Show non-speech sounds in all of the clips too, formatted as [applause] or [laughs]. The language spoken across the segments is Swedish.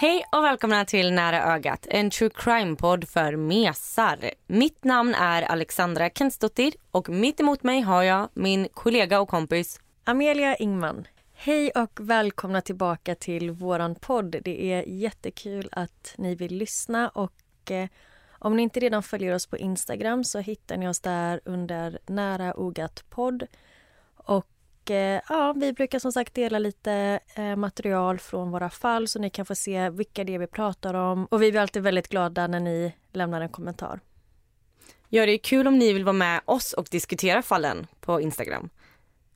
Hej och välkomna till Nära ögat, en true crime-podd för mesar. Mitt namn är Alexandra Kensdottir och mitt emot mig har jag min kollega och kompis Amelia Ingman. Hej och välkomna tillbaka till våran podd. Det är jättekul att ni vill lyssna och eh, om ni inte redan följer oss på Instagram så hittar ni oss där under Nära ogat podd. Och ja, vi brukar som sagt dela lite eh, material från våra fall så ni kan få se vilka det är vi pratar om. Och vi blir alltid väldigt glada när ni lämnar en kommentar. Ja, det är kul om ni vill vara med oss och diskutera fallen på Instagram.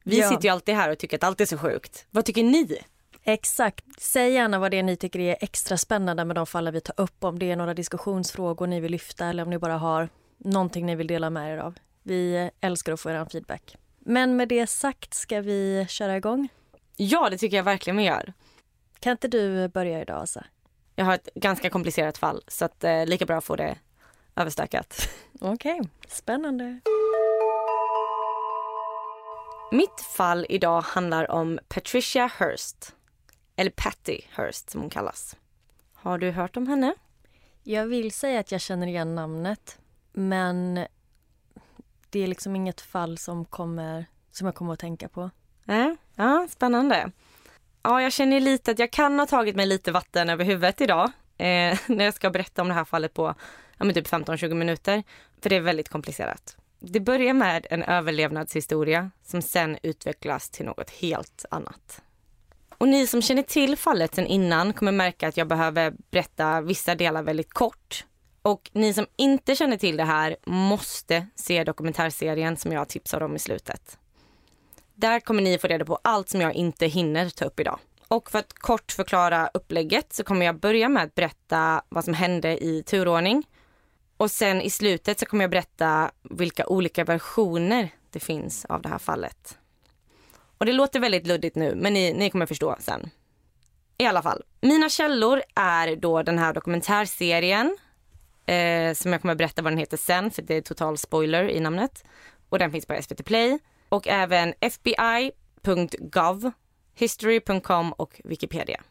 Vi Ja. sitter ju alltid här och tycker att allt är så sjukt. Vad tycker ni? Exakt. Säg gärna vad det är ni tycker är extra spännande med de fallen vi tar upp. Om det är några diskussionsfrågor ni vill lyfta eller om ni bara har någonting ni vill dela med er av. Vi älskar att få er feedback. Men med det sagt ska vi köra igång. Ja, det tycker jag verkligen vi gör. Kan inte du börja idag, Asa? Jag har ett ganska komplicerat fall så att eh, lika bra att få det överstökat. [laughs] Okej, spännande. Mitt fall idag handlar om Patricia Hearst. Eller Patty Hearst som hon kallas. Har du hört om henne? Jag vill säga att jag känner igen namnet, men det är liksom inget fall som, kommer, som jag kommer att tänka på. Äh, ja, spännande. Ja, jag känner lite att jag kan ha tagit mig lite vatten över huvudet idag eh, [laughs] när jag ska berätta om det här fallet på ja, men typ 15-20 minuter. För det är väldigt komplicerat. Det börjar med en överlevnadshistoria som sen utvecklas till något helt annat. Och ni som känner till fallet sen innan kommer märka att jag behöver berätta vissa delar väldigt kort. Och ni som inte känner till det här måste se dokumentärserien som jag tipsar om i slutet. Där kommer ni få reda på allt som jag inte hinner ta upp idag. Och för att kort förklara upplägget så kommer jag börja med att berätta vad som hände i turordning. Och sen i slutet så kommer jag berätta vilka olika versioner det finns av det här fallet. Och det låter väldigt luddigt nu, men ni, ni kommer förstå sen. I alla fall, mina källor är då den här dokumentärserien eh, som jag kommer att berätta vad den heter sen, för det är total spoiler i namnet. Och den finns på SVT Play. Och även FBI.gov, History.com och Wikipedia.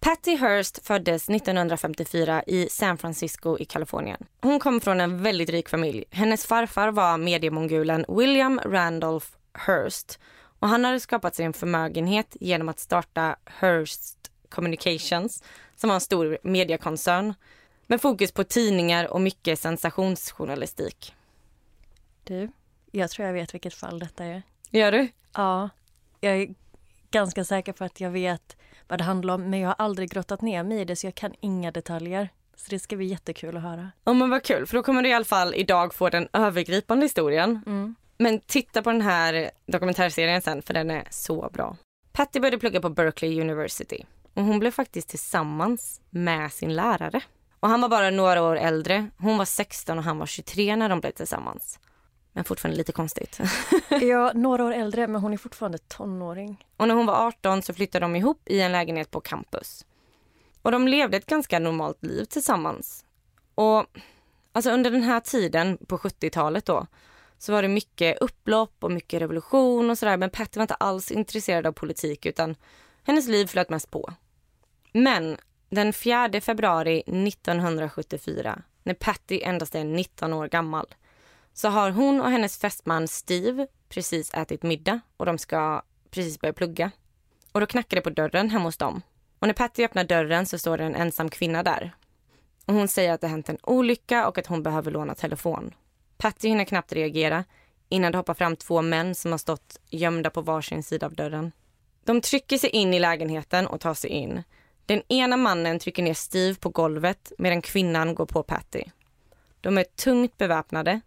Patty Hearst föddes 1954 i San Francisco i Kalifornien. Hon kom från en väldigt rik familj. Hennes farfar var mediemongulen William Randolph Hearst och han hade skapat sig en förmögenhet genom att starta Hearst Communications som var en stor mediekoncern med fokus på tidningar och mycket sensationsjournalistik. Du, jag tror jag vet vilket fall detta är. Gör du? Ja, jag är ganska säker på att jag vet vad det handlar om men jag har aldrig grottat ner mig i det så jag kan inga detaljer. Så det ska bli jättekul att höra. Ja men vad kul, för då kommer du i alla fall idag få den övergripande historien. Mm. Men titta på den här dokumentärserien sen för den är så bra. Patty började plugga på Berkeley University och hon blev faktiskt tillsammans med sin lärare. Och han var bara några år äldre. Hon var 16 och han var 23 när de blev tillsammans. Men fortfarande lite konstigt. [laughs] Ja, några år äldre men hon är fortfarande tonåring. Och när hon var 18 så flyttade de ihop i en lägenhet på campus. Och de levde ett ganska normalt liv tillsammans. Och alltså under den här tiden på 70-talet då så var det mycket upplopp och mycket revolution och sådär men Patty var inte alls intresserad av politik utan hennes liv flöt mest på. Men den 4 februari 1974 när Patty endast är 19 år gammal så har hon och hennes fästman Steve precis ätit middag och de ska precis börja plugga. Och då knackar det på dörren hemma hos dem. Och när Patty öppnar dörren så står det en ensam kvinna där. Och hon säger att det hänt en olycka och att hon behöver låna telefon. Patty hinner knappt reagera innan det hoppar fram två män som har stått gömda på varsin sida av dörren. De trycker sig in i lägenheten och tar sig in. Den ena mannen trycker ner Steve på golvet medan kvinnan går på Patty. De är tungt beväpnade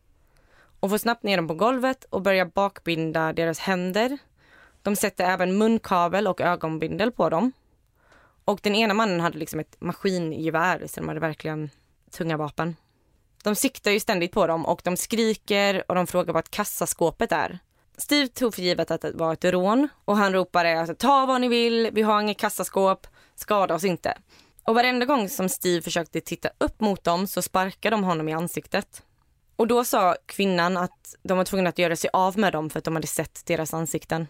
och får snabbt ner dem på golvet och börjar bakbinda deras händer. De sätter även munkavel och ögonbindel på dem. Och den ena mannen hade liksom ett maskingevär så de hade verkligen tunga vapen. De siktar ju ständigt på dem och de skriker och de frågar vad kassaskåpet är. Steve tog för givet att det var ett rån och han ropade alltså, ta vad ni vill, vi har inget kassaskåp, skada oss inte. Och varenda gång som Steve försökte titta upp mot dem så sparkade de honom i ansiktet. Och då sa kvinnan att de var tvungna att göra sig av med dem för att de hade sett deras ansikten.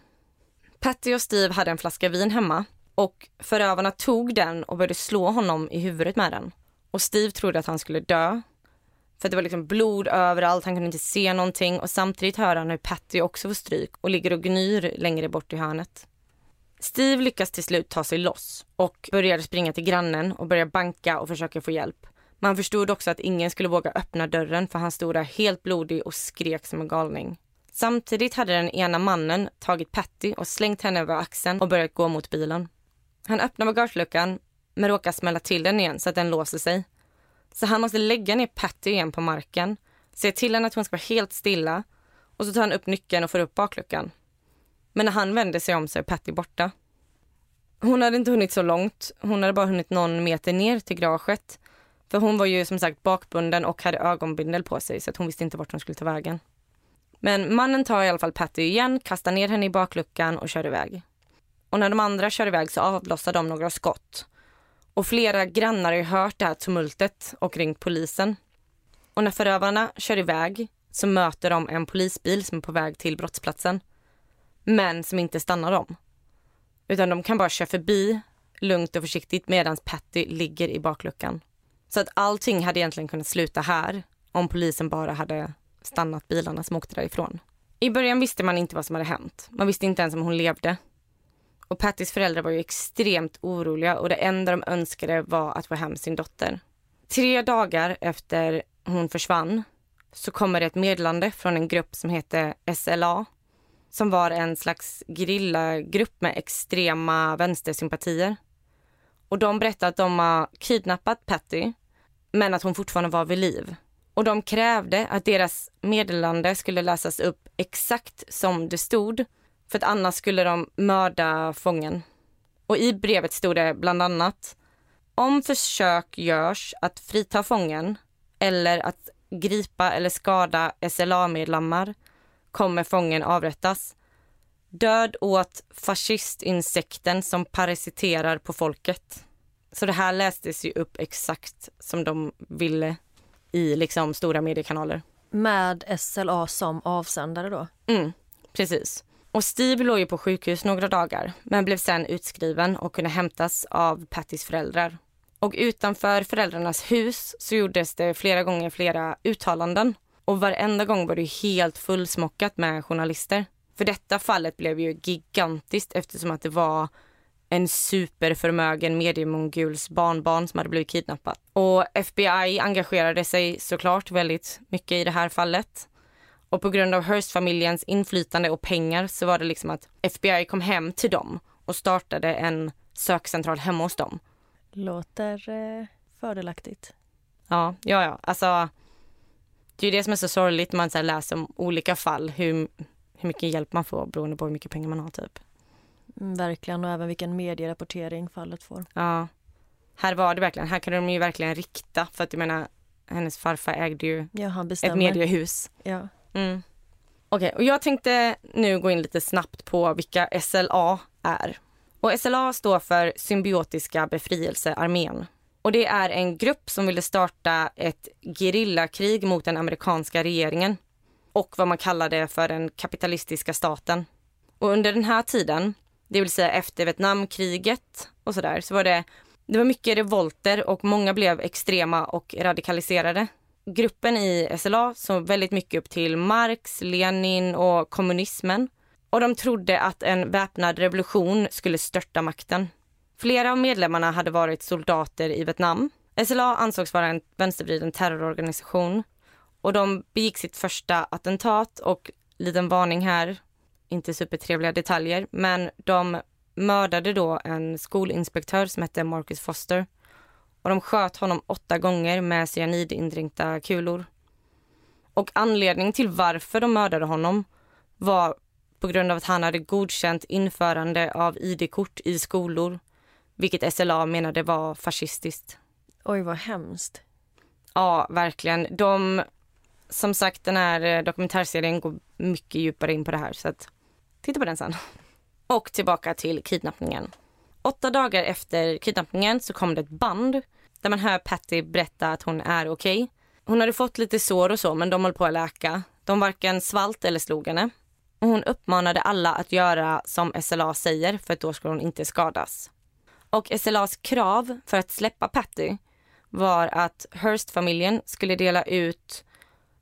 Patty och Steve hade en flaska vin hemma och förövarna tog den och började slå honom i huvudet med den. Och Steve trodde att han skulle dö. För det var liksom blod överallt, han kunde inte se någonting och samtidigt hör han hur Patty också får stryk och ligger och gnyr längre bort i hörnet. Steve lyckas till slut ta sig loss och börjar springa till grannen och börjar banka och försöka få hjälp. Man förstod också att ingen skulle våga öppna dörren för han stod där helt blodig och skrek som en galning. Samtidigt hade den ena mannen tagit Patty och slängt henne över axeln och börjat gå mot bilen. Han öppnar bagageluckan men råkar smälla till den igen så att den låser sig. Så han måste lägga ner Patty igen på marken, se till henne att hon ska vara helt stilla och så tar han upp nyckeln och får upp bakluckan. Men när han vänder sig om så är Patty borta. Hon hade inte hunnit så långt. Hon hade bara hunnit någon meter ner till garaget. För hon var ju som sagt bakbunden och hade ögonbindel på sig så att hon visste inte vart hon skulle ta vägen. Men mannen tar i alla fall Patty igen, kastar ner henne i bakluckan och kör iväg. Och när de andra kör iväg så avlossar de några skott. Och flera grannar har hört det här tumultet och ringt polisen. Och när förövarna kör iväg så möter de en polisbil som är på väg till brottsplatsen. Men som inte stannar dem. Utan de kan bara köra förbi lugnt och försiktigt medan Patty ligger i bakluckan. Så att allting hade egentligen kunnat sluta här om polisen bara hade stannat bilarna som åkte därifrån. I början visste man inte vad som hade hänt. Man visste inte ens om hon levde. Och Pattys föräldrar var ju extremt oroliga och det enda de önskade var att få hem sin dotter. Tre dagar efter hon försvann så kommer det ett meddelande från en grupp som heter SLA som var en slags gerillagrupp med extrema vänstersympatier. Och de berättade att de har kidnappat Patty men att hon fortfarande var vid liv. Och de krävde att deras meddelande skulle läsas upp exakt som det stod för att annars skulle de mörda fången. Och i brevet stod det bland annat om försök görs att frita fången eller att gripa eller skada SLA-medlemmar kommer fången avrättas. Död åt fascistinsekten som parasiterar på folket. Så det här lästes ju upp exakt som de ville i liksom stora mediekanaler. Med SLA som avsändare då? Mm, precis. Och Steve låg ju på sjukhus några dagar men blev sen utskriven och kunde hämtas av Pattys föräldrar. Och utanför föräldrarnas hus så gjordes det flera gånger flera uttalanden och varenda gång var det helt fullsmockat med journalister. För detta fallet blev ju gigantiskt eftersom att det var en superförmögen mediemonguls barnbarn som hade blivit kidnappat. Och FBI engagerade sig såklart väldigt mycket i det här fallet. Och på grund av Hearst-familjens inflytande och pengar så var det liksom att FBI kom hem till dem och startade en sökcentral hemma hos dem. Låter eh, fördelaktigt. Ja, ja, ja. Alltså, det är det som är så sorgligt. Man så läser om olika fall, hur, hur mycket hjälp man får beroende på hur mycket pengar man har. typ. Mm, verkligen, och även vilken medierapportering fallet får. Ja. Här var det verkligen, här kan de ju verkligen rikta för att jag menar hennes farfar ägde ju ja, ett mediehus. Ja. Mm. Okej, okay, och jag tänkte nu gå in lite snabbt på vilka SLA är. Och SLA står för Symbiotiska befrielsearmén. Och det är en grupp som ville starta ett gerillakrig mot den amerikanska regeringen och vad man kallade för den kapitalistiska staten. Och under den här tiden, det vill säga efter Vietnamkriget och sådär, så var det, det var mycket revolter och många blev extrema och radikaliserade. Gruppen i SLA såg väldigt mycket upp till Marx, Lenin och kommunismen. Och de trodde att en väpnad revolution skulle störta makten. Flera av medlemmarna hade varit soldater i Vietnam. SLA ansågs vara en vänstervriden terrororganisation och de begick sitt första attentat och liten varning här, inte supertrevliga detaljer, men de mördade då en skolinspektör som hette Marcus Foster och de sköt honom åtta gånger med cyanidindränkta kulor. Och anledningen till varför de mördade honom var på grund av att han hade godkänt införande av id-kort i skolor, vilket SLA menade var fascistiskt. Oj, vad hemskt. Ja, verkligen. De, som sagt, den här eh, dokumentärserien går mycket djupare in på det här, så att titta på den sen. Och tillbaka till kidnappningen. Åtta dagar efter kidnappningen så kom det ett band där man hör Patty berätta att hon är okej. Okay. Hon hade fått lite sår och så, men de höll på att läka. De varken svalt eller slog henne. Och hon uppmanade alla att göra som SLA säger för att då skulle hon inte skadas. Och SLAs krav för att släppa Patty var att Hearst-familjen skulle dela ut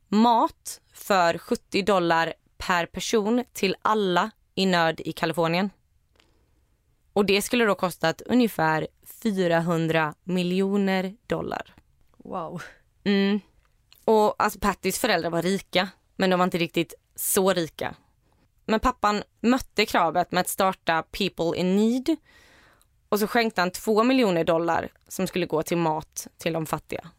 mat för 70 dollar per person till alla i nöd i Kalifornien. Och det skulle då kostat ungefär 400 miljoner dollar. Wow. Mm. Och alltså Pattys föräldrar var rika, men de var inte riktigt så rika. Men pappan mötte kravet med att starta People in Need och så skänkte han två miljoner dollar som skulle gå till mat till de fattiga.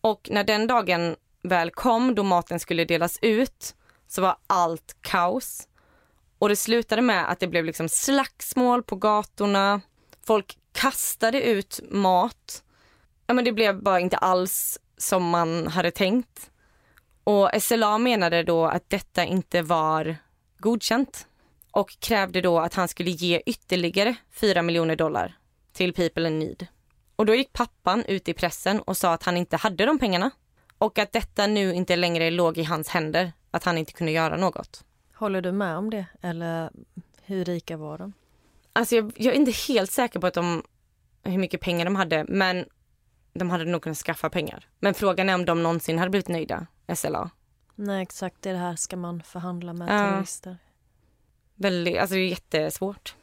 Och när den dagen väl kom då maten skulle delas ut så var allt kaos. Och det slutade med att det blev liksom slagsmål på gatorna. Folk kastade ut mat. Ja, men det blev bara inte alls som man hade tänkt. Och SLA menade då att detta inte var godkänt och krävde då att han skulle ge ytterligare 4 miljoner dollar till People in Need. Och då gick pappan ut i pressen och sa att han inte hade de pengarna och att detta nu inte längre låg i hans händer, att han inte kunde göra något. Håller du med om det? Eller hur rika var de? Alltså jag, jag är inte helt säker på att de, hur mycket pengar de hade, men de hade nog kunnat skaffa pengar. Men frågan är om de någonsin hade blivit nöjda, SLA. Nej exakt, det här ska man förhandla med Ja. terrorister. Väldigt, alltså det är jättesvårt.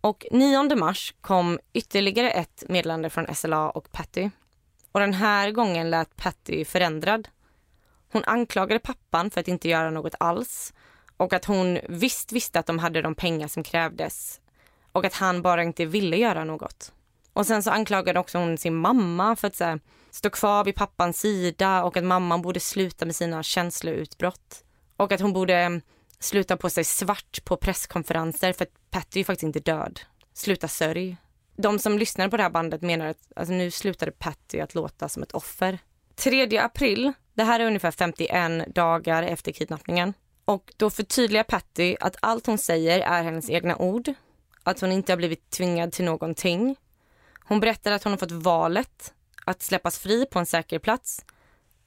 Och 9 mars kom ytterligare ett meddelande från SLA och Patty. Och den här gången lät Patty förändrad. Hon anklagade pappan för att inte göra något alls och att hon visst visste att de hade de pengar som krävdes och att han bara inte ville göra något. Och sen så anklagade också hon sin mamma för att så här, stå kvar vid pappans sida och att mamman borde sluta med sina känsloutbrott. Och att hon borde sluta på sig svart på presskonferenser för att Patty är faktiskt inte död. Sluta sörj. De som lyssnade på det här bandet menar att alltså, nu slutade Patty att låta som ett offer. 3 april, det här är ungefär 51 dagar efter kidnappningen. Och då förtydligar Patty att allt hon säger är hennes egna ord. Att hon inte har blivit tvingad till någonting. Hon berättar att hon har fått valet att släppas fri på en säker plats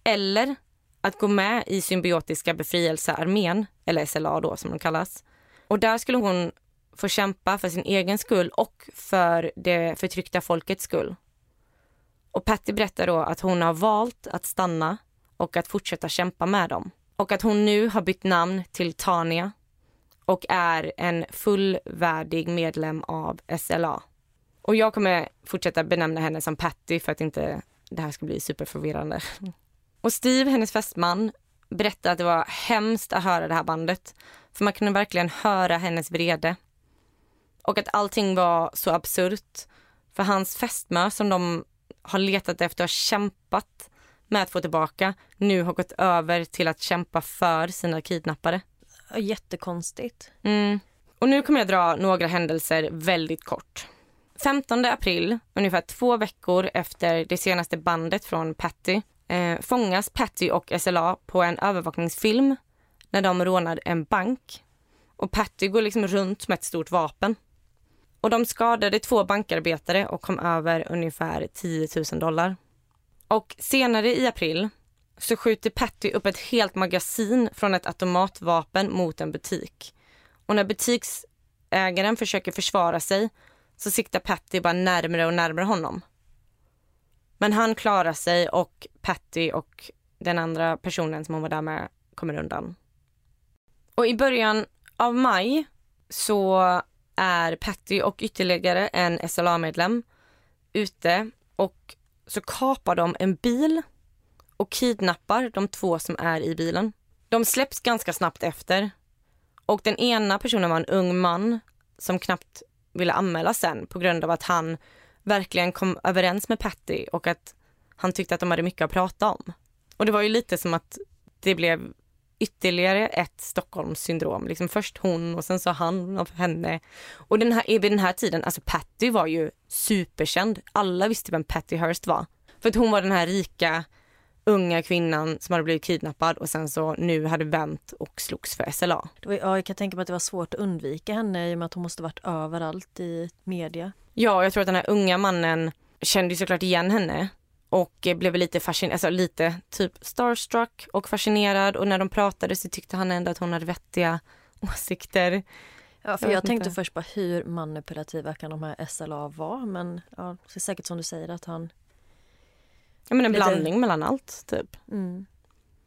eller att gå med i symbiotiska befrielsearmén, eller SLA då som de kallas. Och där skulle hon få kämpa för sin egen skull och för det förtryckta folkets skull. Och Patty berättar då att hon har valt att stanna och att fortsätta kämpa med dem. Och att hon nu har bytt namn till Tania och är en fullvärdig medlem av SLA. Och jag kommer fortsätta benämna henne som Patty för att inte det här ska bli superförvirrande. Och Steve, hennes fästman, berättade att det var hemskt att höra det här bandet. För man kunde verkligen höra hennes vrede. Och att allting var så absurt. För hans fästmö som de har letat efter och kämpat med att få tillbaka nu har gått över till att kämpa för sina kidnappare. Jättekonstigt. Mm. Och nu kommer jag dra några händelser väldigt kort. 15 april, ungefär två veckor efter det senaste bandet från Patty, eh, fångas Patty och SLA på en övervakningsfilm när de rånar en bank. Och Patty går liksom runt med ett stort vapen. Och de skadade två bankarbetare och kom över ungefär 10 000 dollar. Och senare i april så skjuter Patty upp ett helt magasin från ett automatvapen mot en butik. Och när butiksägaren försöker försvara sig så siktar Patty bara närmare och närmare honom. Men han klarar sig och Patty och den andra personen som hon var där med kommer undan. Och i början av maj så är Patty och ytterligare en SLA-medlem ute och så kapar de en bil och kidnappar de två som är i bilen. De släpps ganska snabbt efter och den ena personen var en ung man som knappt ville anmäla sen på grund av att han verkligen kom överens med Patty och att han tyckte att de hade mycket att prata om. Och det var ju lite som att det blev ytterligare ett Stockholmssyndrom. Liksom först hon och sen så han av henne. Och den här, vid den här tiden, alltså Patty var ju superkänd. Alla visste vem Patty Hearst var. För att hon var den här rika unga kvinnan som hade blivit kidnappad och sen så nu hade vänt och slogs för SLA. Var, ja, jag kan tänka mig att det var svårt att undvika henne i och med att hon måste varit överallt i media. Ja, jag tror att den här unga mannen kände såklart igen henne och blev lite fascinerad, alltså lite typ starstruck och fascinerad och när de pratade så tyckte han ändå att hon hade vettiga [laughs] åsikter. Ja, för jag, jag tänkte inte. först på hur manipulativa kan de här SLA vara men ja, det är säkert som du säger att han Ja men en lite... blandning mellan allt typ. Mm.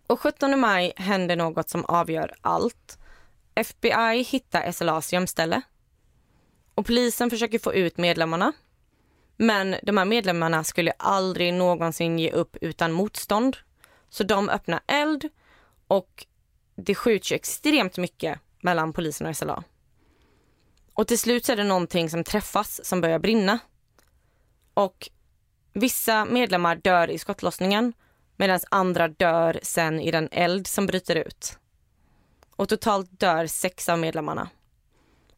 Och 17 maj händer något som avgör allt. FBI hittar SLAs gömställe. Och polisen försöker få ut medlemmarna. Men de här medlemmarna skulle aldrig någonsin ge upp utan motstånd. Så de öppnar eld och det skjuts ju extremt mycket mellan polisen och SLA. Och till slut så är det någonting som träffas som börjar brinna. Och Vissa medlemmar dör i skottlossningen medan andra dör sen i den eld som bryter ut. Och totalt dör sex av medlemmarna.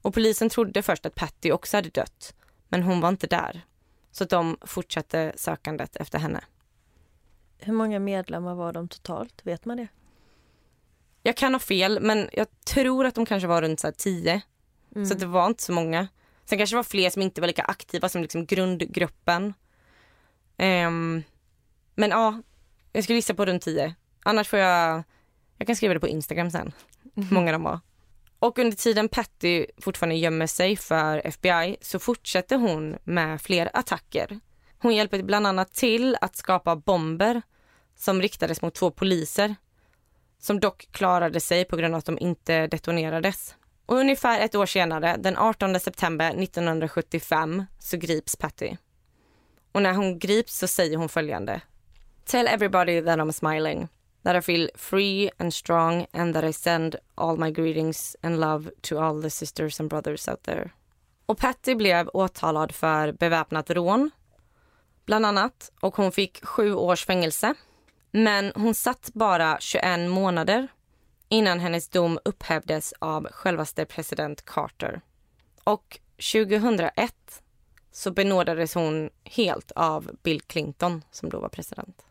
Och polisen trodde först att Patty också hade dött, men hon var inte där. Så de fortsatte sökandet efter henne. Hur många medlemmar var de totalt? Vet man det? Jag kan ha fel, men jag tror att de kanske var runt så tio. Mm. Så det var inte så många. Sen kanske det var fler som inte var lika aktiva som liksom grundgruppen. Um, men ja, jag skulle gissa på runt 10. Annars får jag, jag kan skriva det på Instagram sen, hur mhm. många de var. Och under tiden Patty fortfarande gömmer sig för FBI så fortsätter hon med fler attacker. Hon hjälper bland annat till att skapa bomber som riktades mot två poliser som dock klarade sig på grund av att de inte detonerades. Och ungefär ett år senare, den 18 september 1975, så grips Patty. Och när hon grips så säger hon följande. Tell everybody that I'm smiling. That I feel free and strong and that I send all my greetings and love to all the sisters and brothers out there. Och Patty blev åtalad för beväpnat rån, bland annat. Och hon fick sju års fängelse. Men hon satt bara 21 månader innan hennes dom upphävdes av självaste president Carter. Och 2001 så benådades hon helt av Bill Clinton som då var president.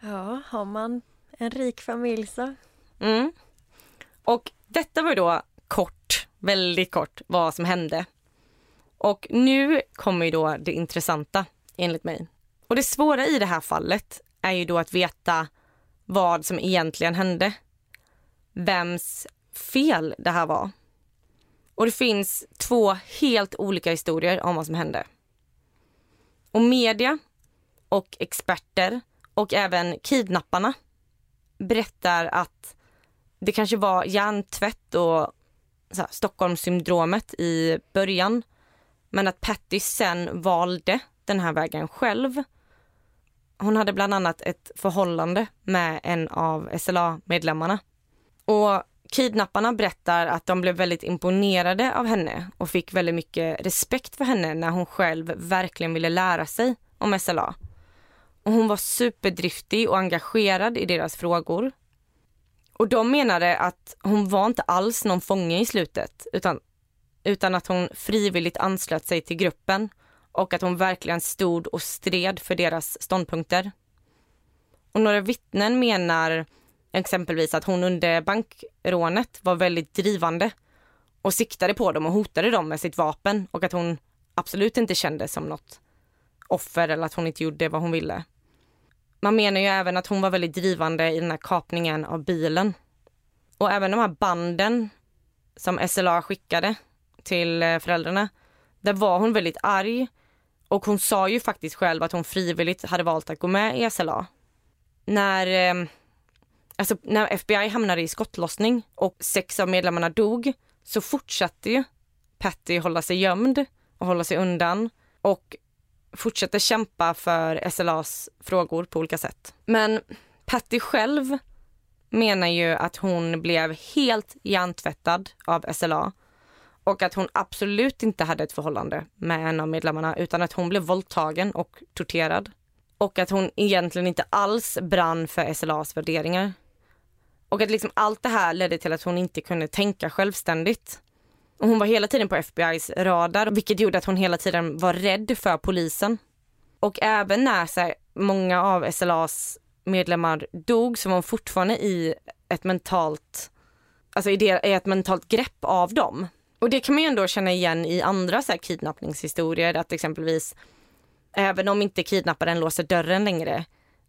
Ja, har man en rik familj så. Mm. Och detta var då kort, väldigt kort, vad som hände. Och nu kommer ju då det intressanta enligt mig. Och det svåra i det här fallet är ju då att veta vad som egentligen hände. Vems fel det här var. Och det finns två helt olika historier om vad som hände. Och media och experter och även kidnapparna berättar att det kanske var hjärntvätt och så Stockholmssyndromet i början. Men att Patty sen valde den här vägen själv. Hon hade bland annat ett förhållande med en av SLA-medlemmarna. Och Kidnapparna berättar att de blev väldigt imponerade av henne och fick väldigt mycket respekt för henne när hon själv verkligen ville lära sig om SLA. Och hon var superdriftig och engagerad i deras frågor. Och de menade att hon var inte alls någon fånge i slutet utan, utan att hon frivilligt anslöt sig till gruppen och att hon verkligen stod och stred för deras ståndpunkter. Och några vittnen menar Exempelvis att hon under bankrånet var väldigt drivande och siktade på dem och hotade dem med sitt vapen och att hon absolut inte kände som något offer eller att hon inte gjorde vad hon ville. Man menar ju även att hon var väldigt drivande i den här kapningen av bilen. Och även de här banden som SLA skickade till eh, föräldrarna, där var hon väldigt arg och hon sa ju faktiskt själv att hon frivilligt hade valt att gå med i SLA. När eh, alltså när FBI hamnade i skottlossning och sex av medlemmarna dog så fortsatte ju Patty hålla sig gömd och hålla sig undan och fortsatte kämpa för SLAs frågor på olika sätt. Men Patty själv menar ju att hon blev helt hjärntvättad av SLA och att hon absolut inte hade ett förhållande med en av medlemmarna utan att hon blev våldtagen och torterad. och att hon egentligen inte alls brann för SLAs värderingar. Och att liksom allt det här ledde till att hon inte kunde tänka självständigt. Och hon var hela tiden på FBIs radar vilket gjorde att hon hela tiden var rädd för polisen. Och även när så här, många av SLAs medlemmar dog så var hon fortfarande i ett mentalt, alltså i, det, i ett mentalt grepp av dem. Och det kan man ju ändå känna igen i andra så här, kidnappningshistorier att exempelvis även om inte kidnapparen låser dörren längre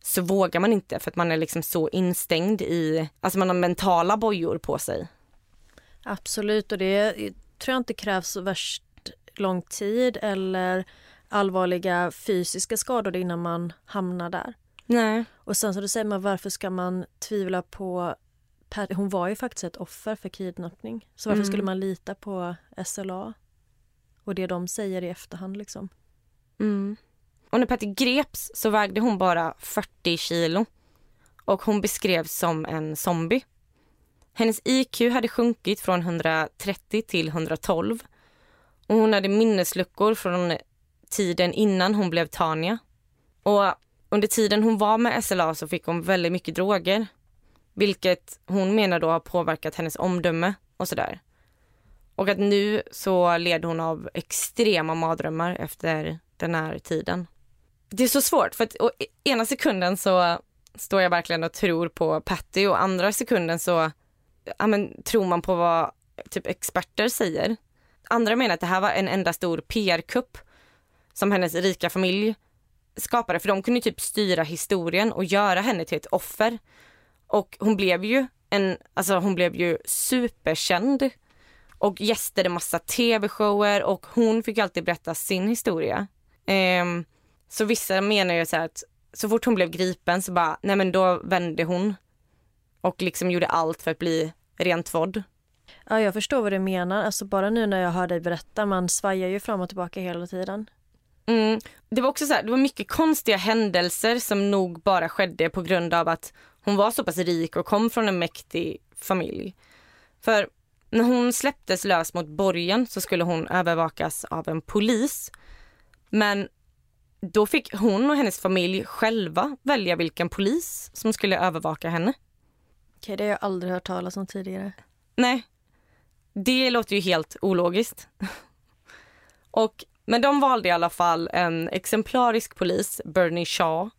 så vågar man inte för att man är liksom så instängd i, alltså man har mentala bojor på sig. Absolut och det tror jag inte krävs värst lång tid eller allvarliga fysiska skador innan man hamnar där. Nej. Och sen så då säger man varför ska man tvivla på hon var ju faktiskt ett offer för kidnappning. Så varför mm. skulle man lita på SLA? Och det de säger i efterhand liksom. Mm. Och när Patty greps så vägde hon bara 40 kilo. Och hon beskrevs som en zombie. Hennes IQ hade sjunkit från 130 till 112. Och hon hade minnesluckor från tiden innan hon blev Tania. Och under tiden hon var med SLA så fick hon väldigt mycket droger. Vilket hon menar då har påverkat hennes omdöme och sådär. Och att nu så led hon av extrema mardrömmar efter den här tiden. Det är så svårt för att e, ena sekunden så står jag verkligen och tror på Patty och andra sekunden så ja, men, tror man på vad typ experter säger. Andra menar att det här var en enda stor PR-kupp som hennes rika familj skapade för de kunde typ styra historien och göra henne till ett offer. Och hon blev ju en, alltså hon blev ju superkänd och gästade massa tv-shower och hon fick alltid berätta sin historia. Um, så vissa menar ju så att så fort hon blev gripen så bara, nej men då vände hon och liksom gjorde allt för att bli rentvådd. Ja, jag förstår vad du menar. Alltså bara nu när jag hör dig berätta, man svajar ju fram och tillbaka hela tiden. Mm. Det var också så här, det var mycket konstiga händelser som nog bara skedde på grund av att hon var så pass rik och kom från en mäktig familj. För när hon släpptes lös mot borgen så skulle hon övervakas av en polis. Men då fick hon och hennes familj själva välja vilken polis som skulle övervaka henne. Okej, det har jag aldrig hört talas om tidigare. Nej, det låter ju helt ologiskt. [laughs] Och, men de valde i alla fall en exemplarisk polis, Bernie Shaw.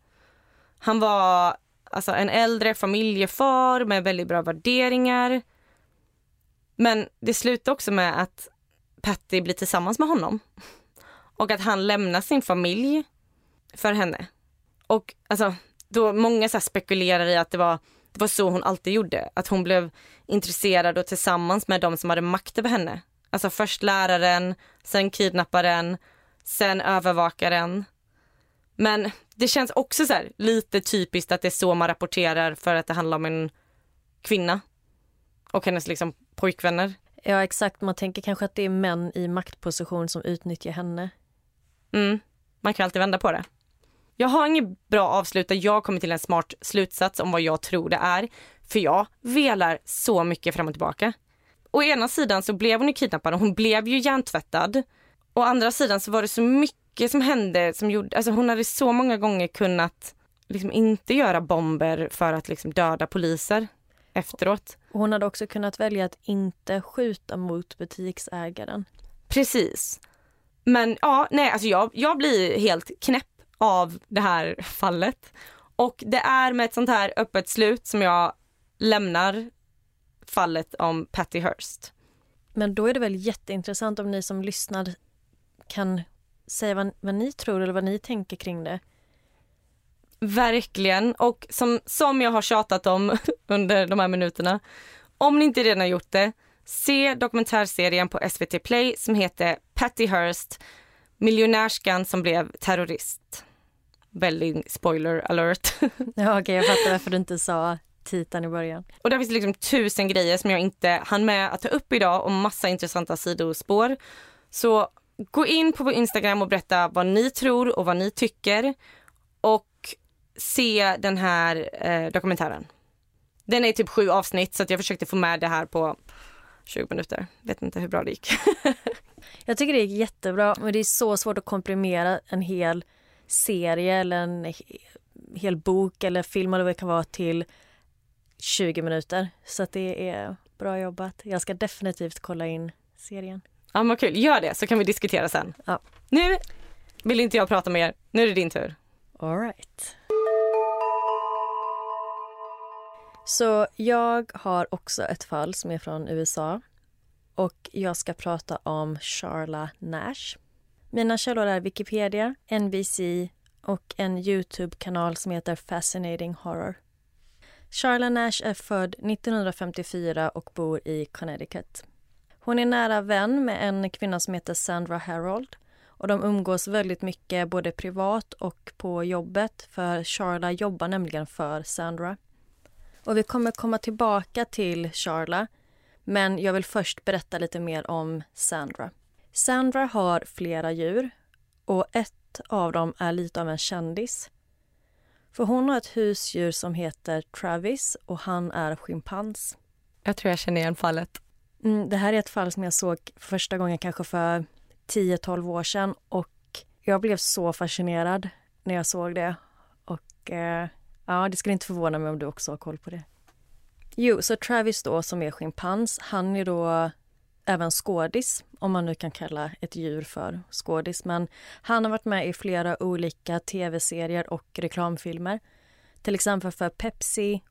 Han var alltså, en äldre familjefar med väldigt bra värderingar. Men det slutar också med att Patty blir tillsammans med honom. Och att han lämnar sin familj för henne. Och alltså, då många så spekulerar i att det var, det var så hon alltid gjorde. Att hon blev intresserad och tillsammans med de som hade makt över henne. Alltså först läraren, sen kidnapparen, sen övervakaren. Men det känns också så här, lite typiskt att det är så man rapporterar för att det handlar om en kvinna och hennes liksom pojkvänner. Ja exakt, man tänker kanske att det är män i maktposition som utnyttjar henne. Mm, man kan alltid vända på det. Jag har inget bra avslut där jag kommer till en smart slutsats om vad jag tror det är. För jag velar så mycket fram och tillbaka. Å ena sidan så blev hon ju kidnappad och hon blev ju hjärntvättad. Å andra sidan så var det så mycket som hände som gjorde, alltså hon hade så många gånger kunnat liksom inte göra bomber för att liksom döda poliser efteråt. Hon hade också kunnat välja att inte skjuta mot butiksägaren. Precis. Men ja, nej, alltså jag, jag blir helt knäpp av det här fallet. Och det är med ett sånt här öppet slut som jag lämnar fallet om Patty Hearst. Men då är det väl jätteintressant om ni som lyssnar kan säga vad, vad ni tror eller vad ni tänker kring det. Verkligen. Och som, som jag har tjatat om [laughs] under de här minuterna. Om ni inte redan gjort det, se dokumentärserien på SVT Play som heter Patty Hearst, miljonärskan som blev terrorist. Väldigt spoiler alert. [laughs] ja, okay, jag fattar varför du inte sa titeln i början. Och där finns det liksom tusen grejer som jag inte hann med att ta upp idag och massa intressanta sidospår. Så gå in på vår Instagram och berätta vad ni tror och vad ni tycker. Och se den här eh, dokumentären. Den är typ sju avsnitt så jag försökte få med det här på 20 minuter. Vet inte hur bra det gick. [laughs] jag tycker det gick jättebra men det är så svårt att komprimera en hel serie eller en he- hel bok eller film eller vad det kan vara till 20 minuter. Så det är bra jobbat. Jag ska definitivt kolla in serien. Ja men kul, gör det så kan vi diskutera sen. Ja. Nu vill inte jag prata med er, nu är det din tur. All right. Så jag har också ett fall som är från USA och jag ska prata om Charla Nash. Mina källor är Wikipedia, NBC och en Youtube-kanal som heter Fascinating Horror. Charla Nash är född 1954 och bor i Connecticut. Hon är nära vän med en kvinna som heter Sandra Harold och de umgås väldigt mycket både privat och på jobbet för Charla jobbar nämligen för Sandra. Och vi kommer komma tillbaka till Charla men jag vill först berätta lite mer om Sandra. Sandra har flera djur och ett av dem är lite av en kändis. För hon har ett husdjur som heter Travis och han är schimpans. Jag tror jag känner igen fallet. Mm, det här är ett fall som jag såg för första gången kanske för 10-12 år sedan och jag blev så fascinerad när jag såg det. Och eh, ja, det skulle inte förvåna mig om du också har koll på det. Jo, så Travis då som är schimpans, han är då även skådis, om man nu kan kalla ett djur för skådis. Men han har varit med i flera olika tv-serier och reklamfilmer. Till exempel för Pepsi,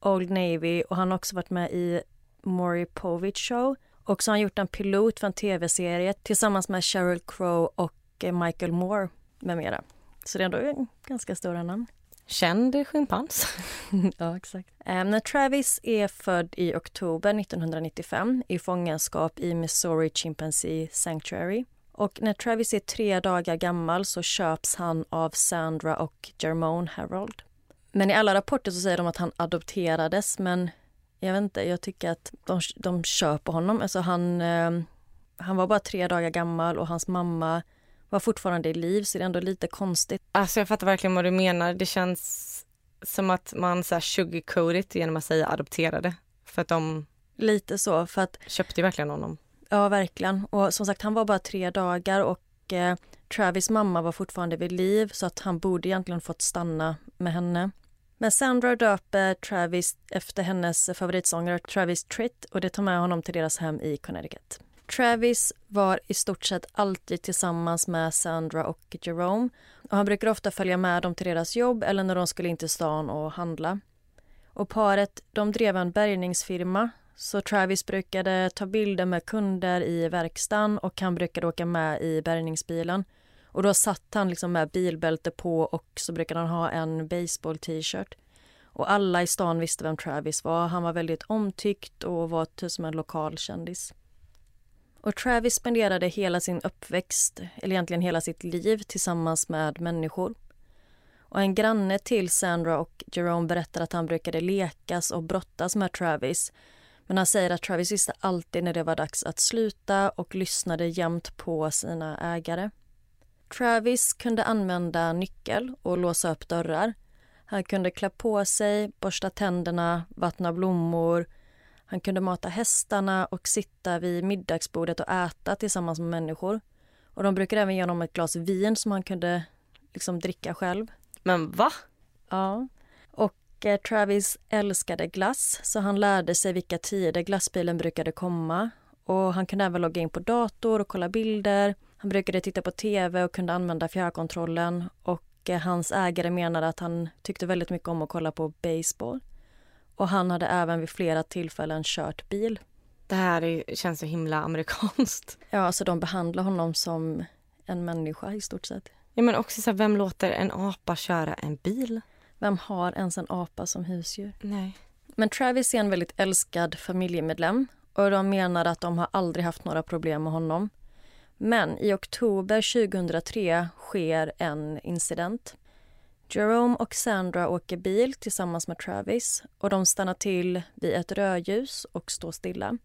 Old Navy och han har också varit med i Maury Povich Show. Och så har han gjort en pilot för en tv-serie tillsammans med Sheryl Crow och eh, Michael Moore med mera. Så det är ändå en ganska stora namn. Känd schimpans. [laughs] ja, exakt. Um, när Travis är född i oktober 1995 i fångenskap i Missouri Chimpanzee Sanctuary. Och när Travis är tre dagar gammal så köps han av Sandra och Jermone Harold. Men i alla rapporter så säger de att han adopterades men jag vet inte, jag tycker att de, de köper honom. Alltså han, eh, han var bara tre dagar gammal och hans mamma var fortfarande i liv så det är ändå lite konstigt. Alltså jag fattar verkligen vad du menar. Det känns som att man så här sugarcoat it genom att säga adopterade. För att de Lite så, för att köpte verkligen honom. ja verkligen. Och som sagt, han var bara tre dagar och eh, Travis mamma var fortfarande vid liv så att han borde egentligen fått stanna med henne. Men Sandra döper Travis efter hennes favoritsångare Travis Tritt och det tar med honom till deras hem i Connecticut. Travis var i stort sett alltid tillsammans med Sandra och Jerome och han brukar ofta följa med dem till deras jobb eller när de skulle in till stan och handla. Och paret de drev en bärgningsfirma så Travis brukade ta bilder med kunder i verkstaden och han brukade åka med i bärgningsbilen. Och då satt han liksom med bilbälte på och så brukade han ha en baseball-t-shirt. Och alla i stan visste vem Travis var. Han var väldigt omtyckt och var typ som en lokal kändis. Och Travis spenderade hela sin uppväxt, eller egentligen hela sitt liv, tillsammans med människor. Och en granne till Sandra och Jerome berättar att han brukade lekas och brottas med Travis. Men han säger att Travis visste alltid när det var dags att sluta och lyssnade jämt på sina ägare. Travis kunde använda nyckel och låsa upp dörrar. Han kunde klä på sig, borsta tänderna, vattna blommor. Han kunde mata hästarna och sitta vid middagsbordet och äta tillsammans med människor. Och De brukade även ge honom ett glas vin som han kunde liksom dricka själv. Men va? Ja. Och eh, Travis älskade glass så han lärde sig vilka tider glassbilen brukade komma. Och Han kunde även logga in på dator och kolla bilder. Han brukade titta på tv och kunde använda fjärrkontrollen. Och eh, Hans ägare menade att han tyckte väldigt mycket om att kolla på baseball. Och Han hade även vid flera tillfällen kört bil. Det här är, känns så himla amerikanskt. [laughs] Ja, så de behandlar honom som en människa i stort sett. Ja, men också så här, vem låter en apa köra en bil? Vem har ens en apa som husdjur? Nej. Men Travis är en väldigt älskad familjemedlem och de menar att de har aldrig haft några problem med honom. Men i oktober 2003 sker en incident. Jerome och Sandra åker bil tillsammans med Travis och de stannar till vid ett rödljus och står stilla.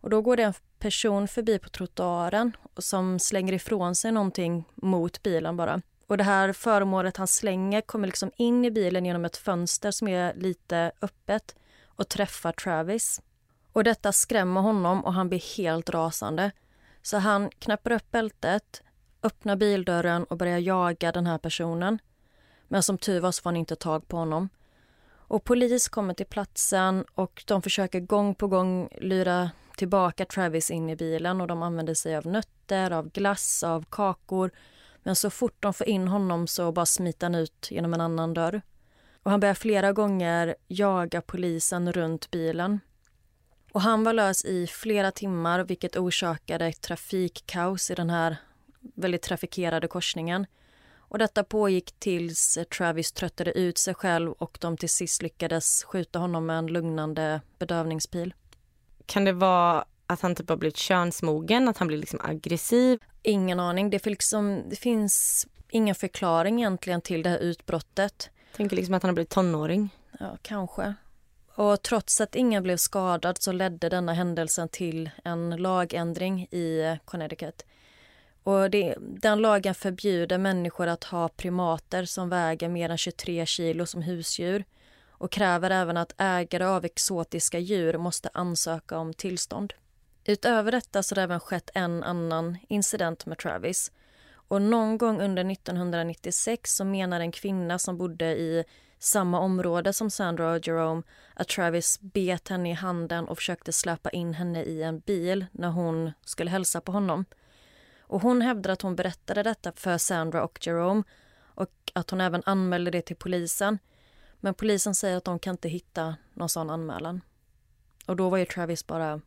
Och då går det en person förbi på trottoaren som slänger ifrån sig någonting mot bilen bara. Och det här föremålet han slänger kommer liksom in i bilen genom ett fönster som är lite öppet och träffar Travis. Och detta skrämmer honom och han blir helt rasande. Så han knäpper upp bältet, öppnar bildörren och börjar jaga den här personen. Men som tur var så får han inte tag på honom. Och polis kommer till platsen och de försöker gång på gång lura tillbaka Travis in i bilen och de använder sig av nötter, av glass, av kakor. Men så fort de får in honom så bara smiter han ut genom en annan dörr. Och han börjar flera gånger jaga polisen runt bilen. Och han var lös i flera timmar vilket orsakade trafikkaos i den här väldigt trafikerade korsningen. Och detta pågick tills Travis tröttade ut sig själv och de till sist lyckades skjuta honom med en lugnande bedövningspil. Kan det vara att han typ har blivit könsmogen, att han blir liksom aggressiv? Ingen aning. Det, liksom, det finns ingen förklaring egentligen till det här utbrottet. Jag tänker liksom att han har blivit tonåring. Ja, kanske. Och trots att ingen blev skadad så ledde denna händelsen till en lagändring i Connecticut. Och det, den lagen förbjuder människor att ha primater som väger mer än 23 kilo som husdjur och kräver även att ägare av exotiska djur måste ansöka om tillstånd. Utöver detta så har det även skett en annan incident med Travis. Och någon gång under 1996 så menar en kvinna som bodde i samma område som Sandra och Jerome att Travis bet henne i handen och försökte släpa in henne i en bil när hon skulle hälsa på honom. Och hon hävdar att hon berättade detta för Sandra och Jerome och att hon även anmälde det till polisen. Men polisen säger att de kan inte hitta någon sån anmälan. Och då var ju Travis bara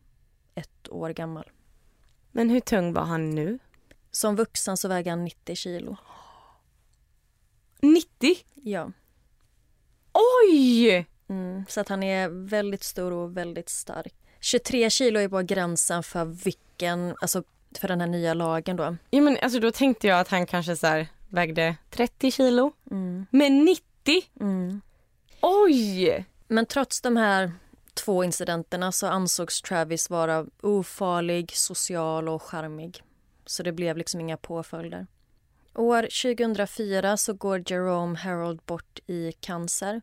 ett år gammal. Men hur tung var han nu? Som vuxen så väger han 90 kilo. 90? Ja. Oj! Mm, så att han är väldigt stor och väldigt stark. 23 kilo är bara gränsen för vilken, alltså för den här nya lagen då. Ja, men alltså då tänkte jag att han kanske så här, vägde 30 kilo. Mm. Men 90? Mm. Oj! Men trots de här två incidenterna så ansågs Travis vara ofarlig, social och charmig. Så det blev liksom inga påföljder. År 2004 så går Jerome Harold bort i cancer.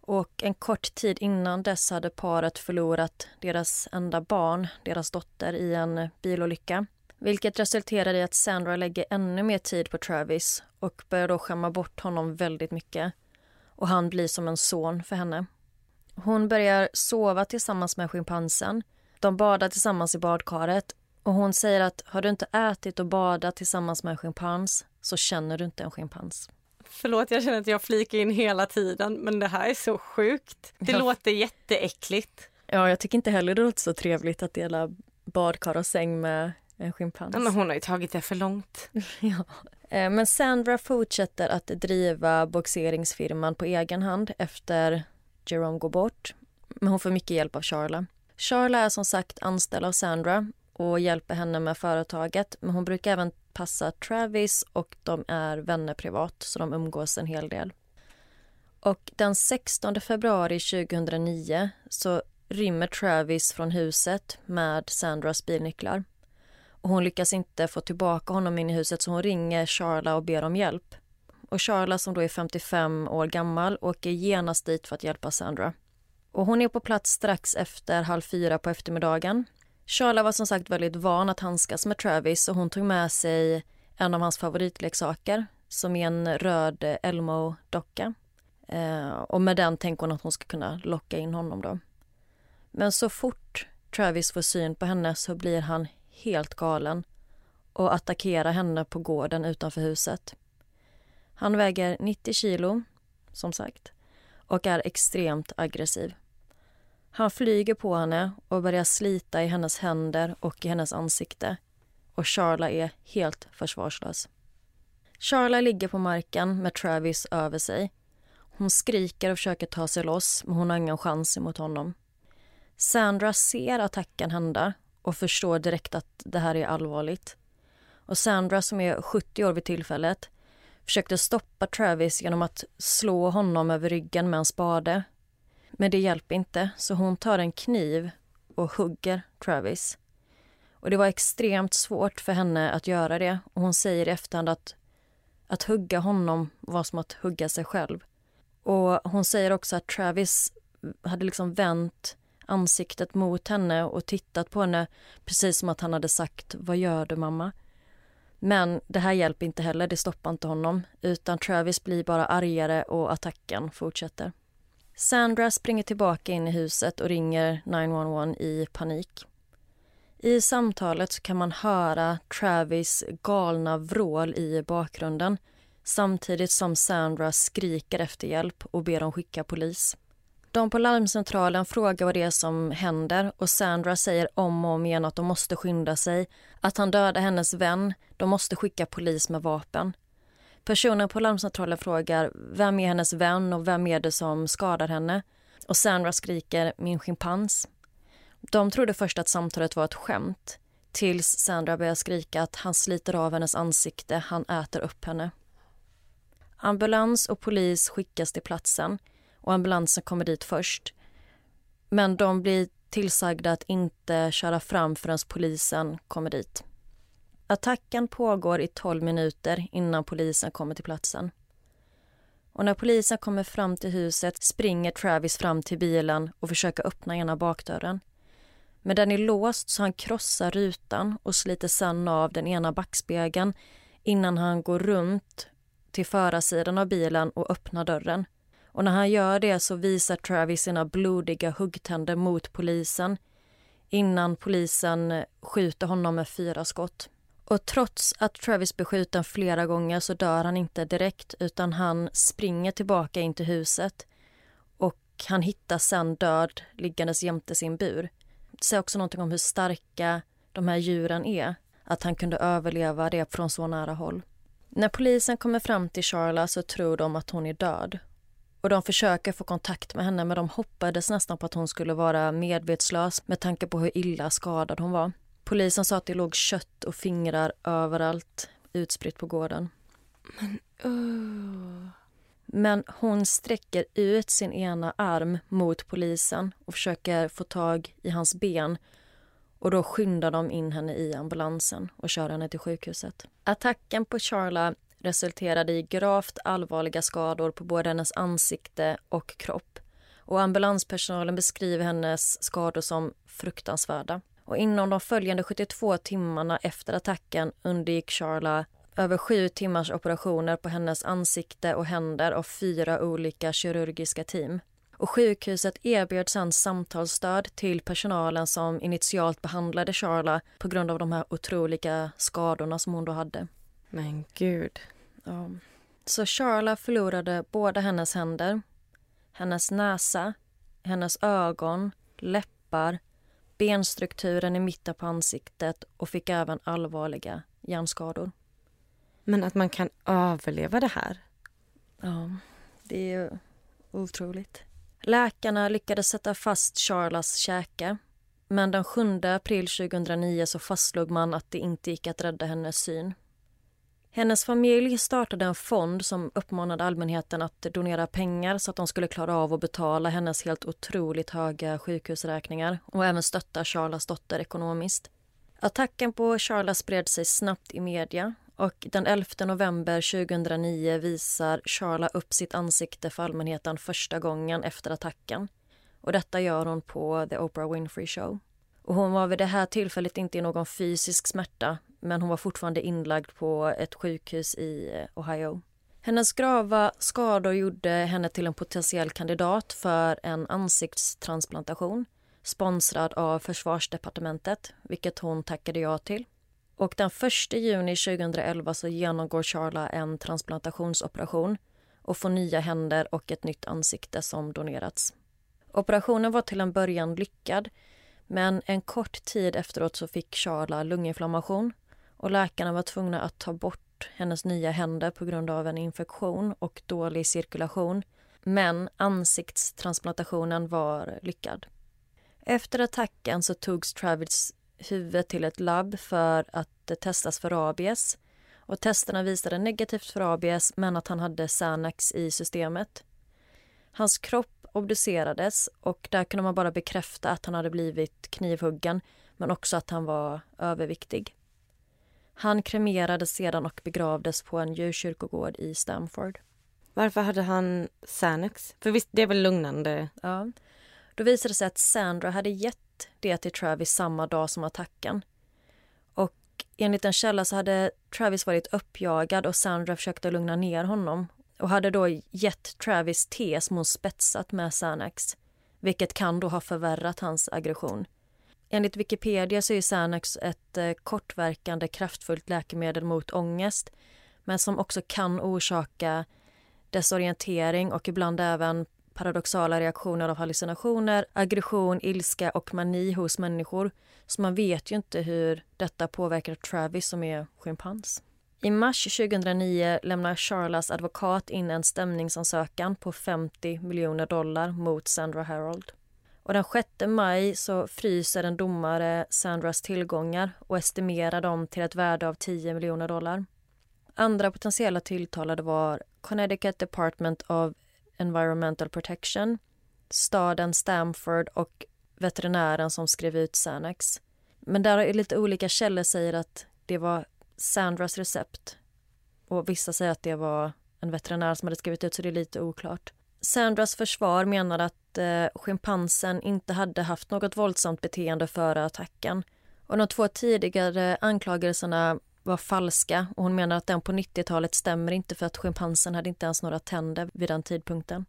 Och en kort tid innan dess hade paret förlorat deras enda barn, deras dotter, i en bilolycka. Vilket resulterar i att Sandra lägger ännu mer tid på Travis och börjar då skämma bort honom väldigt mycket. Och han blir som en son för henne. Hon börjar sova tillsammans med schimpansen. De badar tillsammans i badkaret och hon säger att har du inte ätit och badat tillsammans med en schimpans så känner du inte en schimpans. Förlåt, jag känner att jag flikar in hela tiden, men det här är så sjukt. Det Ja. låter jätteäckligt. Ja, jag tycker inte heller det låter så trevligt att dela badkar och säng med en schimpans. Ja, men hon har ju tagit det för långt. [laughs] Ja. Eh, Men Sandra fortsätter att driva boxeringsfirman på egen hand efter Jerome går bort. Men hon får mycket hjälp av Charla. Charla är som sagt anställd av Sandra och hjälper henne med företaget. Men hon brukar även passa Travis och de är vänner privat så de umgås en hel del. Och den 16 februari 2009 så rymmer Travis från huset med Sandras bilnycklar. Och hon lyckas inte få tillbaka honom in i huset så hon ringer Charla och ber om hjälp. Och Charla som då är 55 år gammal åker genast dit för att hjälpa Sandra. Och hon är på plats strax efter halv fyra på eftermiddagen. Charla var som sagt väldigt van att handskas med Travis och hon tog med sig en av hans favoritleksaker som är en röd Elmo-docka. Eh, och med den tänker hon att hon ska kunna locka in honom då. Men så fort Travis får syn på henne så blir han helt galen och attackerar henne på gården utanför huset. Han väger 90 kilo, som sagt, och är extremt aggressiv. Han flyger på henne och börjar slita i hennes händer och i hennes ansikte. Och Charla är helt försvarslös. Charla ligger på marken med Travis över sig. Hon skriker och försöker ta sig loss, men hon har ingen chans emot honom. Sandra ser attacken hända och förstår direkt att det här är allvarligt. Och Sandra, som är 70 år vid tillfället, försökte stoppa Travis genom att slå honom över ryggen med en spade. Men det hjälper inte, så hon tar en kniv och hugger Travis. Och Det var extremt svårt för henne att göra det och hon säger i efterhand att att hugga honom var som att hugga sig själv. Och Hon säger också att Travis hade liksom vänt ansiktet mot henne och tittat på henne precis som att han hade sagt Vad gör du mamma? Men det här hjälper inte heller, det stoppar inte honom utan Travis blir bara argare och attacken fortsätter. Sandra springer tillbaka in i huset och ringer 911 i panik. I samtalet kan man höra Travis galna vrål i bakgrunden samtidigt som Sandra skriker efter hjälp och ber dem skicka polis. De på larmcentralen frågar vad det är som händer och Sandra säger om och om igen att de måste skynda sig, att han dödade hennes vän, de måste skicka polis med vapen. Personen på larmcentralen frågar vem är hennes vän och vem är det som skadar henne? Och Sandra skriker min schimpans. De trodde först att samtalet var ett skämt tills Sandra börjar skrika att han sliter av hennes ansikte, han äter upp henne. Ambulans och polis skickas till platsen och ambulansen kommer dit först. Men de blir tillsagda att inte köra fram förrän polisen kommer dit. Attacken pågår i 12 minuter innan polisen kommer till platsen. Och när polisen kommer fram till huset springer Travis fram till bilen och försöker öppna ena bakdörren. Men den är låst så han krossar rutan och sliter sen av den ena backspegeln innan han går runt till förarsidan av bilen och öppnar dörren. Och när han gör det så visar Travis sina blodiga huggtänder mot polisen innan polisen skjuter honom med fyra skott. Och trots att Travis blir skjuten flera gånger så dör han inte direkt utan han springer tillbaka in till huset och han hittas sen död liggandes jämte sin bur. Det säger också någonting om hur starka de här djuren är, att han kunde överleva det från så nära håll. När polisen kommer fram till Charla så tror de att hon är död och de försöker få kontakt med henne men de hoppades nästan på att hon skulle vara medvetslös med tanke på hur illa skadad hon var. Polisen sa att det låg kött och fingrar överallt utspritt på gården. Men, uh. Men hon sträcker ut sin ena arm mot polisen och försöker få tag i hans ben och då skyndar de in henne i ambulansen och kör henne till sjukhuset. Attacken på Charla resulterade i gravt allvarliga skador på både hennes ansikte och kropp. Och ambulanspersonalen beskriver hennes skador som fruktansvärda. Och inom de följande 72 timmarna efter attacken undergick Charla över sju timmars operationer på hennes ansikte och händer av fyra olika kirurgiska team. Och sjukhuset erbjöd sedan samtalsstöd till personalen som initialt behandlade Charla på grund av de här otroliga skadorna som hon då hade. Men gud. Ja. Så Charla förlorade båda hennes händer, hennes näsa, hennes ögon, läppar, benstrukturen i mitten på ansiktet och fick även allvarliga hjärnskador. Men att man kan överleva det här? Ja, det är otroligt. Läkarna lyckades sätta fast Charlas käke men den 7 april 2009 så fastslog man att det inte gick att rädda hennes syn. Hennes familj startade en fond som uppmanade allmänheten att donera pengar så att de skulle klara av att betala hennes helt otroligt höga sjukhusräkningar och även stötta Charlas dotter ekonomiskt. Attacken på Charla spred sig snabbt i media och den 11 november 2009 visar Charla upp sitt ansikte för allmänheten första gången efter attacken. Och detta gör hon på The Oprah Winfrey Show. Och hon var vid det här tillfället inte i någon fysisk smärta men hon var fortfarande inlagd på ett sjukhus i eh, Ohio. Hennes grava skador gjorde henne till en potentiell kandidat för en ansiktstransplantation sponsrad av försvarsdepartementet, vilket hon tackade ja till. Och den 1 juni 2011 så genomgår Charla en transplantationsoperation och får nya händer och ett nytt ansikte som donerats. Operationen var till en början lyckad men en kort tid efteråt så fick Charla lunginflammation och läkarna var tvungna att ta bort hennes nya händer på grund av en infektion och dålig cirkulation. Men ansiktstransplantationen var lyckad. Efter attacken så togs Travis huvud till ett labb för att testas för rabies. Och testerna visade negativt för rabies men att han hade Xanax i systemet. Hans kropp obducerades och där kunde man bara bekräfta att han hade blivit knivhuggen men också att han var överviktig. Han kremerades sedan och begravdes på en djurkyrkogård i Stamford. Varför hade han Xanax? För visst, det är väl lugnande? Ja. Då visade det sig att Sandra hade gett det till Travis samma dag som attacken. Och enligt en källa så hade Travis varit uppjagad och Sandra försökte lugna ner honom och hade då gett Travis te som hon spetsat med Xanax vilket kan då ha förvärrat hans aggression. Enligt Wikipedia så är Xanax ett eh, kortverkande kraftfullt läkemedel mot ångest men som också kan orsaka desorientering och ibland även paradoxala reaktioner av hallucinationer, aggression, ilska och mani hos människor. Så man vet ju inte hur detta påverkar Travis som är schimpans. I mars 2009 lämnar Charlas advokat in en stämningsansökan på 50 miljoner dollar mot Sandra Harold. Och den 6 maj så fryser en domare Sandras tillgångar och estimerar dem till ett värde av 10 miljoner dollar. Andra potentiella tilltalade var Connecticut Department of Environmental Protection, staden Stamford och veterinären som skrev ut Xanax. Men där är lite olika källor säger att det var Sandras recept och vissa säger att det var en veterinär som hade skrivit ut så det är lite oklart. Sandras försvar menar att eh, schimpansen inte hade haft något våldsamt beteende före attacken. Och de två tidigare anklagelserna var falska och hon menar att den på 90-talet stämmer inte för att schimpansen hade inte ens några tänder vid den tidpunkten.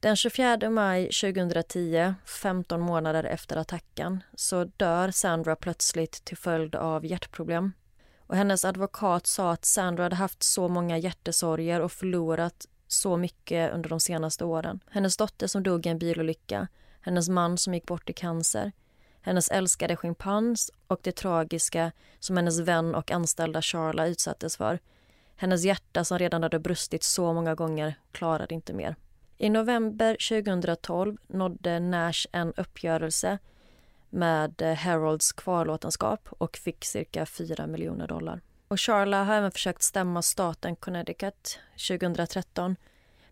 Den 24 maj 2010, 15 månader efter attacken, så dör Sandra plötsligt till följd av hjärtproblem. Och hennes advokat sa att Sandra hade haft så många hjärtesorger och förlorat så mycket under de senaste åren. Hennes dotter som dog i en bilolycka, hennes man som gick bort i cancer hennes älskade schimpans och det tragiska som hennes vän och anställda Charla utsattes för. Hennes hjärta som redan hade brustit så många gånger klarade inte mer. I november 2012 nådde Nash en uppgörelse med Harolds kvarlåtenskap och fick cirka 4 miljoner dollar. Och Charla har även försökt stämma staten Connecticut 2013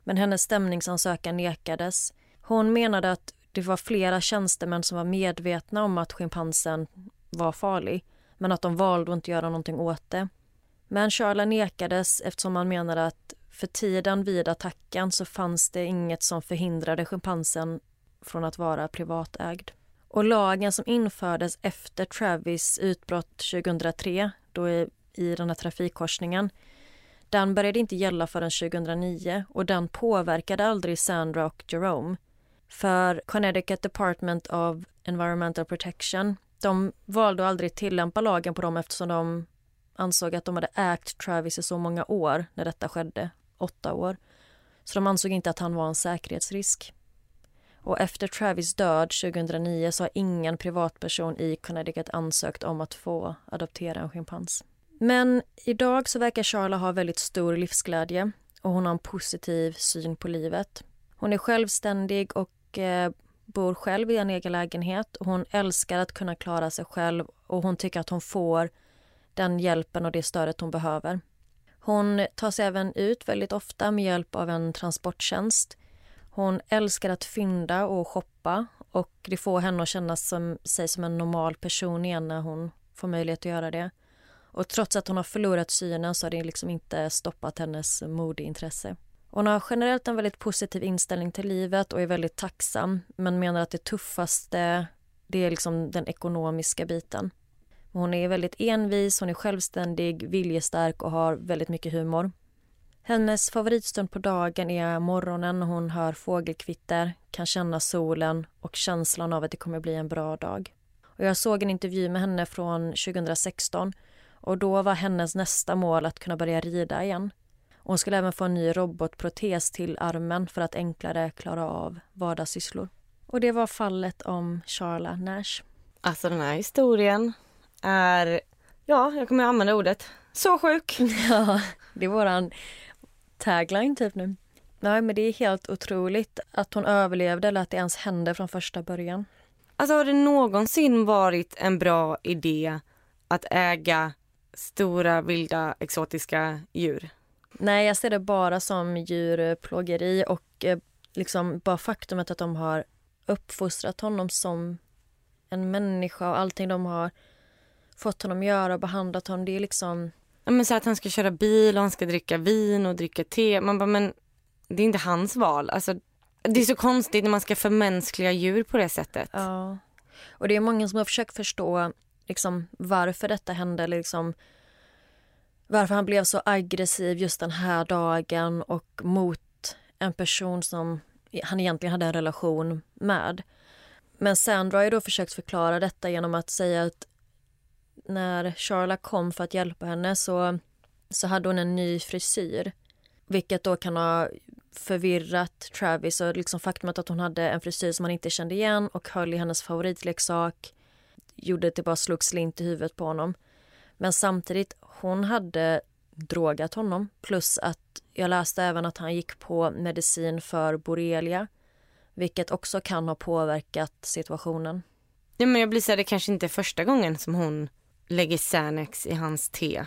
men hennes stämningsansökan nekades. Hon menade att det var flera tjänstemän som var medvetna om att schimpansen var farlig men att de valde att inte göra någonting åt det. Men Charla nekades eftersom man menade att för tiden vid attacken så fanns det inget som förhindrade schimpansen från att vara privatägd. Och lagen som infördes efter Travis utbrott 2003, då i, den här trafikkorsningen, den började inte gälla förrän 2009 och den påverkade aldrig Sandra och Jerome. För Connecticut Department of Environmental Protection de valde att aldrig tillämpa lagen på dem eftersom de ansåg att de hade ägt Travis i så många år när detta skedde, åtta år. Så de ansåg inte att han var en säkerhetsrisk. Och efter Travis död 2009 så har ingen privatperson i Connecticut ansökt om att få adoptera en schimpans. Men idag så verkar Charla ha väldigt stor livsglädje och hon har en positiv syn på livet. Hon är självständig och eh, bor själv i en egen lägenhet. Hon älskar att kunna klara sig själv och hon tycker att hon får den hjälpen och det stödet hon behöver. Hon tar sig även ut väldigt ofta med hjälp av en transporttjänst. Hon älskar att fynda och shoppa och det får henne att känna som, sig som en normal person igen när hon får möjlighet att göra det. Och trots att hon har förlorat synen så har det liksom inte stoppat hennes modeintresse. Hon har generellt en väldigt positiv inställning till livet och är väldigt tacksam men menar att det tuffaste det är liksom den ekonomiska biten. Hon är väldigt envis, hon är självständig, viljestark och har väldigt mycket humor. Hennes favoritstund på dagen är morgonen när hon hör fågelkvitter, kan känna solen och känslan av att det kommer bli en bra dag. Och jag såg en intervju med henne från 2016 och då var hennes nästa mål att kunna börja rida igen. Hon skulle även få en ny robotprotes till armen för att enklare klara av vardagssysslor. Och det var fallet om Charla Nash. Alltså den här historien är, ja, jag kommer använda ordet, så sjuk. [laughs] Ja, det är våran tagline typ nu. Nej, men det är helt otroligt att hon överlevde eller att det ens hände från första början. Alltså har det någonsin varit en bra idé att äga stora vilda exotiska djur? Nej, jag ser det bara som djurplågeri och eh, liksom bara faktumet att de har uppfostrat honom som en människa och allting de har fått honom göra och behandlat honom. Det är liksom... Ja, men så att han ska köra bil och han ska dricka vin och dricka te. Man bara, men det är inte hans val. Alltså, det är så konstigt när man ska förmänskliga djur på det sättet. Ja. Och det är många som har försökt förstå liksom, varför detta hände. Eller liksom, varför han blev så aggressiv just den här dagen och mot en person som han egentligen hade en relation med. Men Sandra har ju då försökt förklara detta genom att säga att när Charla kom för att hjälpa henne så, så hade hon en ny frisyr. Vilket då kan ha förvirrat Travis och liksom faktumet att hon hade en frisyr som han inte kände igen och höll i hennes favoritleksak gjorde att det bara slog slint i huvudet på honom. Men samtidigt, hon hade drogat honom plus att jag läste även att han gick på medicin för borrelia vilket också kan ha påverkat situationen. Ja, men jag blir så här, det kanske inte är första gången som hon lägger Xanax i hans te.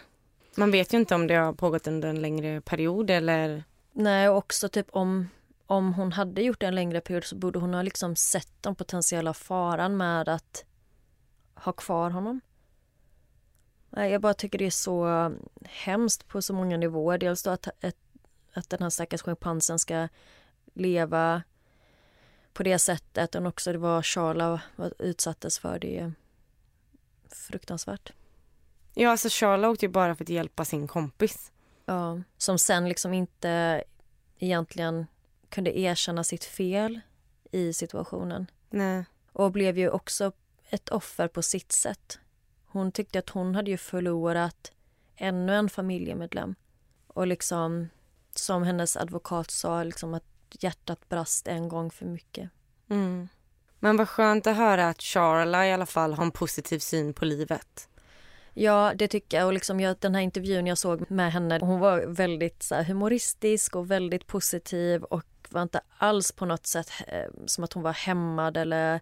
Man vet ju inte om det har pågått under en längre period eller... Nej, och också typ om, om hon hade gjort det en längre period så borde hon ha liksom sett den potentiella faran med att ha kvar honom. Jag bara tycker det är så hemskt på så många nivåer. Dels då att, att, att den här stackars schimpansen ska leva på det sättet och också det var Charla utsattes för. Det är fruktansvärt. Ja, alltså Charla åkte ju bara för att hjälpa sin kompis. Ja, som sen liksom inte egentligen kunde erkänna sitt fel i situationen. Nej. Och blev ju också ett offer på sitt sätt. Hon tyckte att hon hade ju förlorat ännu en familjemedlem. Och liksom, som hennes advokat sa, liksom att hjärtat brast en gång för mycket. Mm. Men vad skönt att höra att Charla i alla fall har en positiv syn på livet. Ja, det tycker jag. Och liksom jag, den här intervjun jag såg med henne, hon var väldigt så här, humoristisk och väldigt positiv och var inte alls på något sätt eh, som att hon var hämmad eller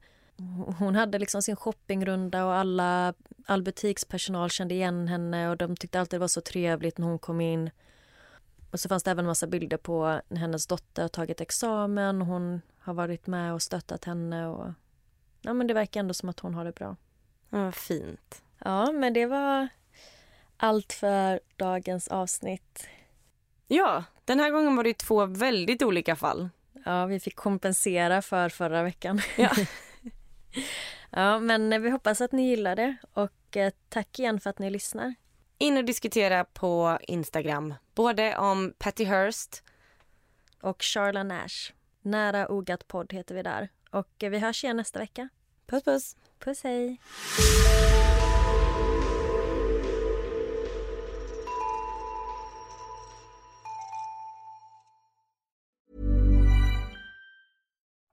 hon hade liksom sin shoppingrunda och alla, all butikspersonal kände igen henne och de tyckte alltid det var så trevligt när hon kom in. Och så fanns det även en massa bilder på när hennes dotter har tagit examen. Hon har varit med och stöttat henne och ja men det verkar ändå som att hon har det bra. Ja, vad fint. Ja, men det var allt för dagens avsnitt. Ja, den här gången var det två väldigt olika fall. Ja, vi fick kompensera för förra veckan. Ja. [laughs] ja, men vi hoppas att ni gillar det och eh, tack igen för att ni lyssnar. In och diskutera på Instagram, både om Patty Hearst och Charla Nash. Nära ogat podd heter vi där. Och eh, vi hörs igen nästa vecka. Puss puss. Puss hej.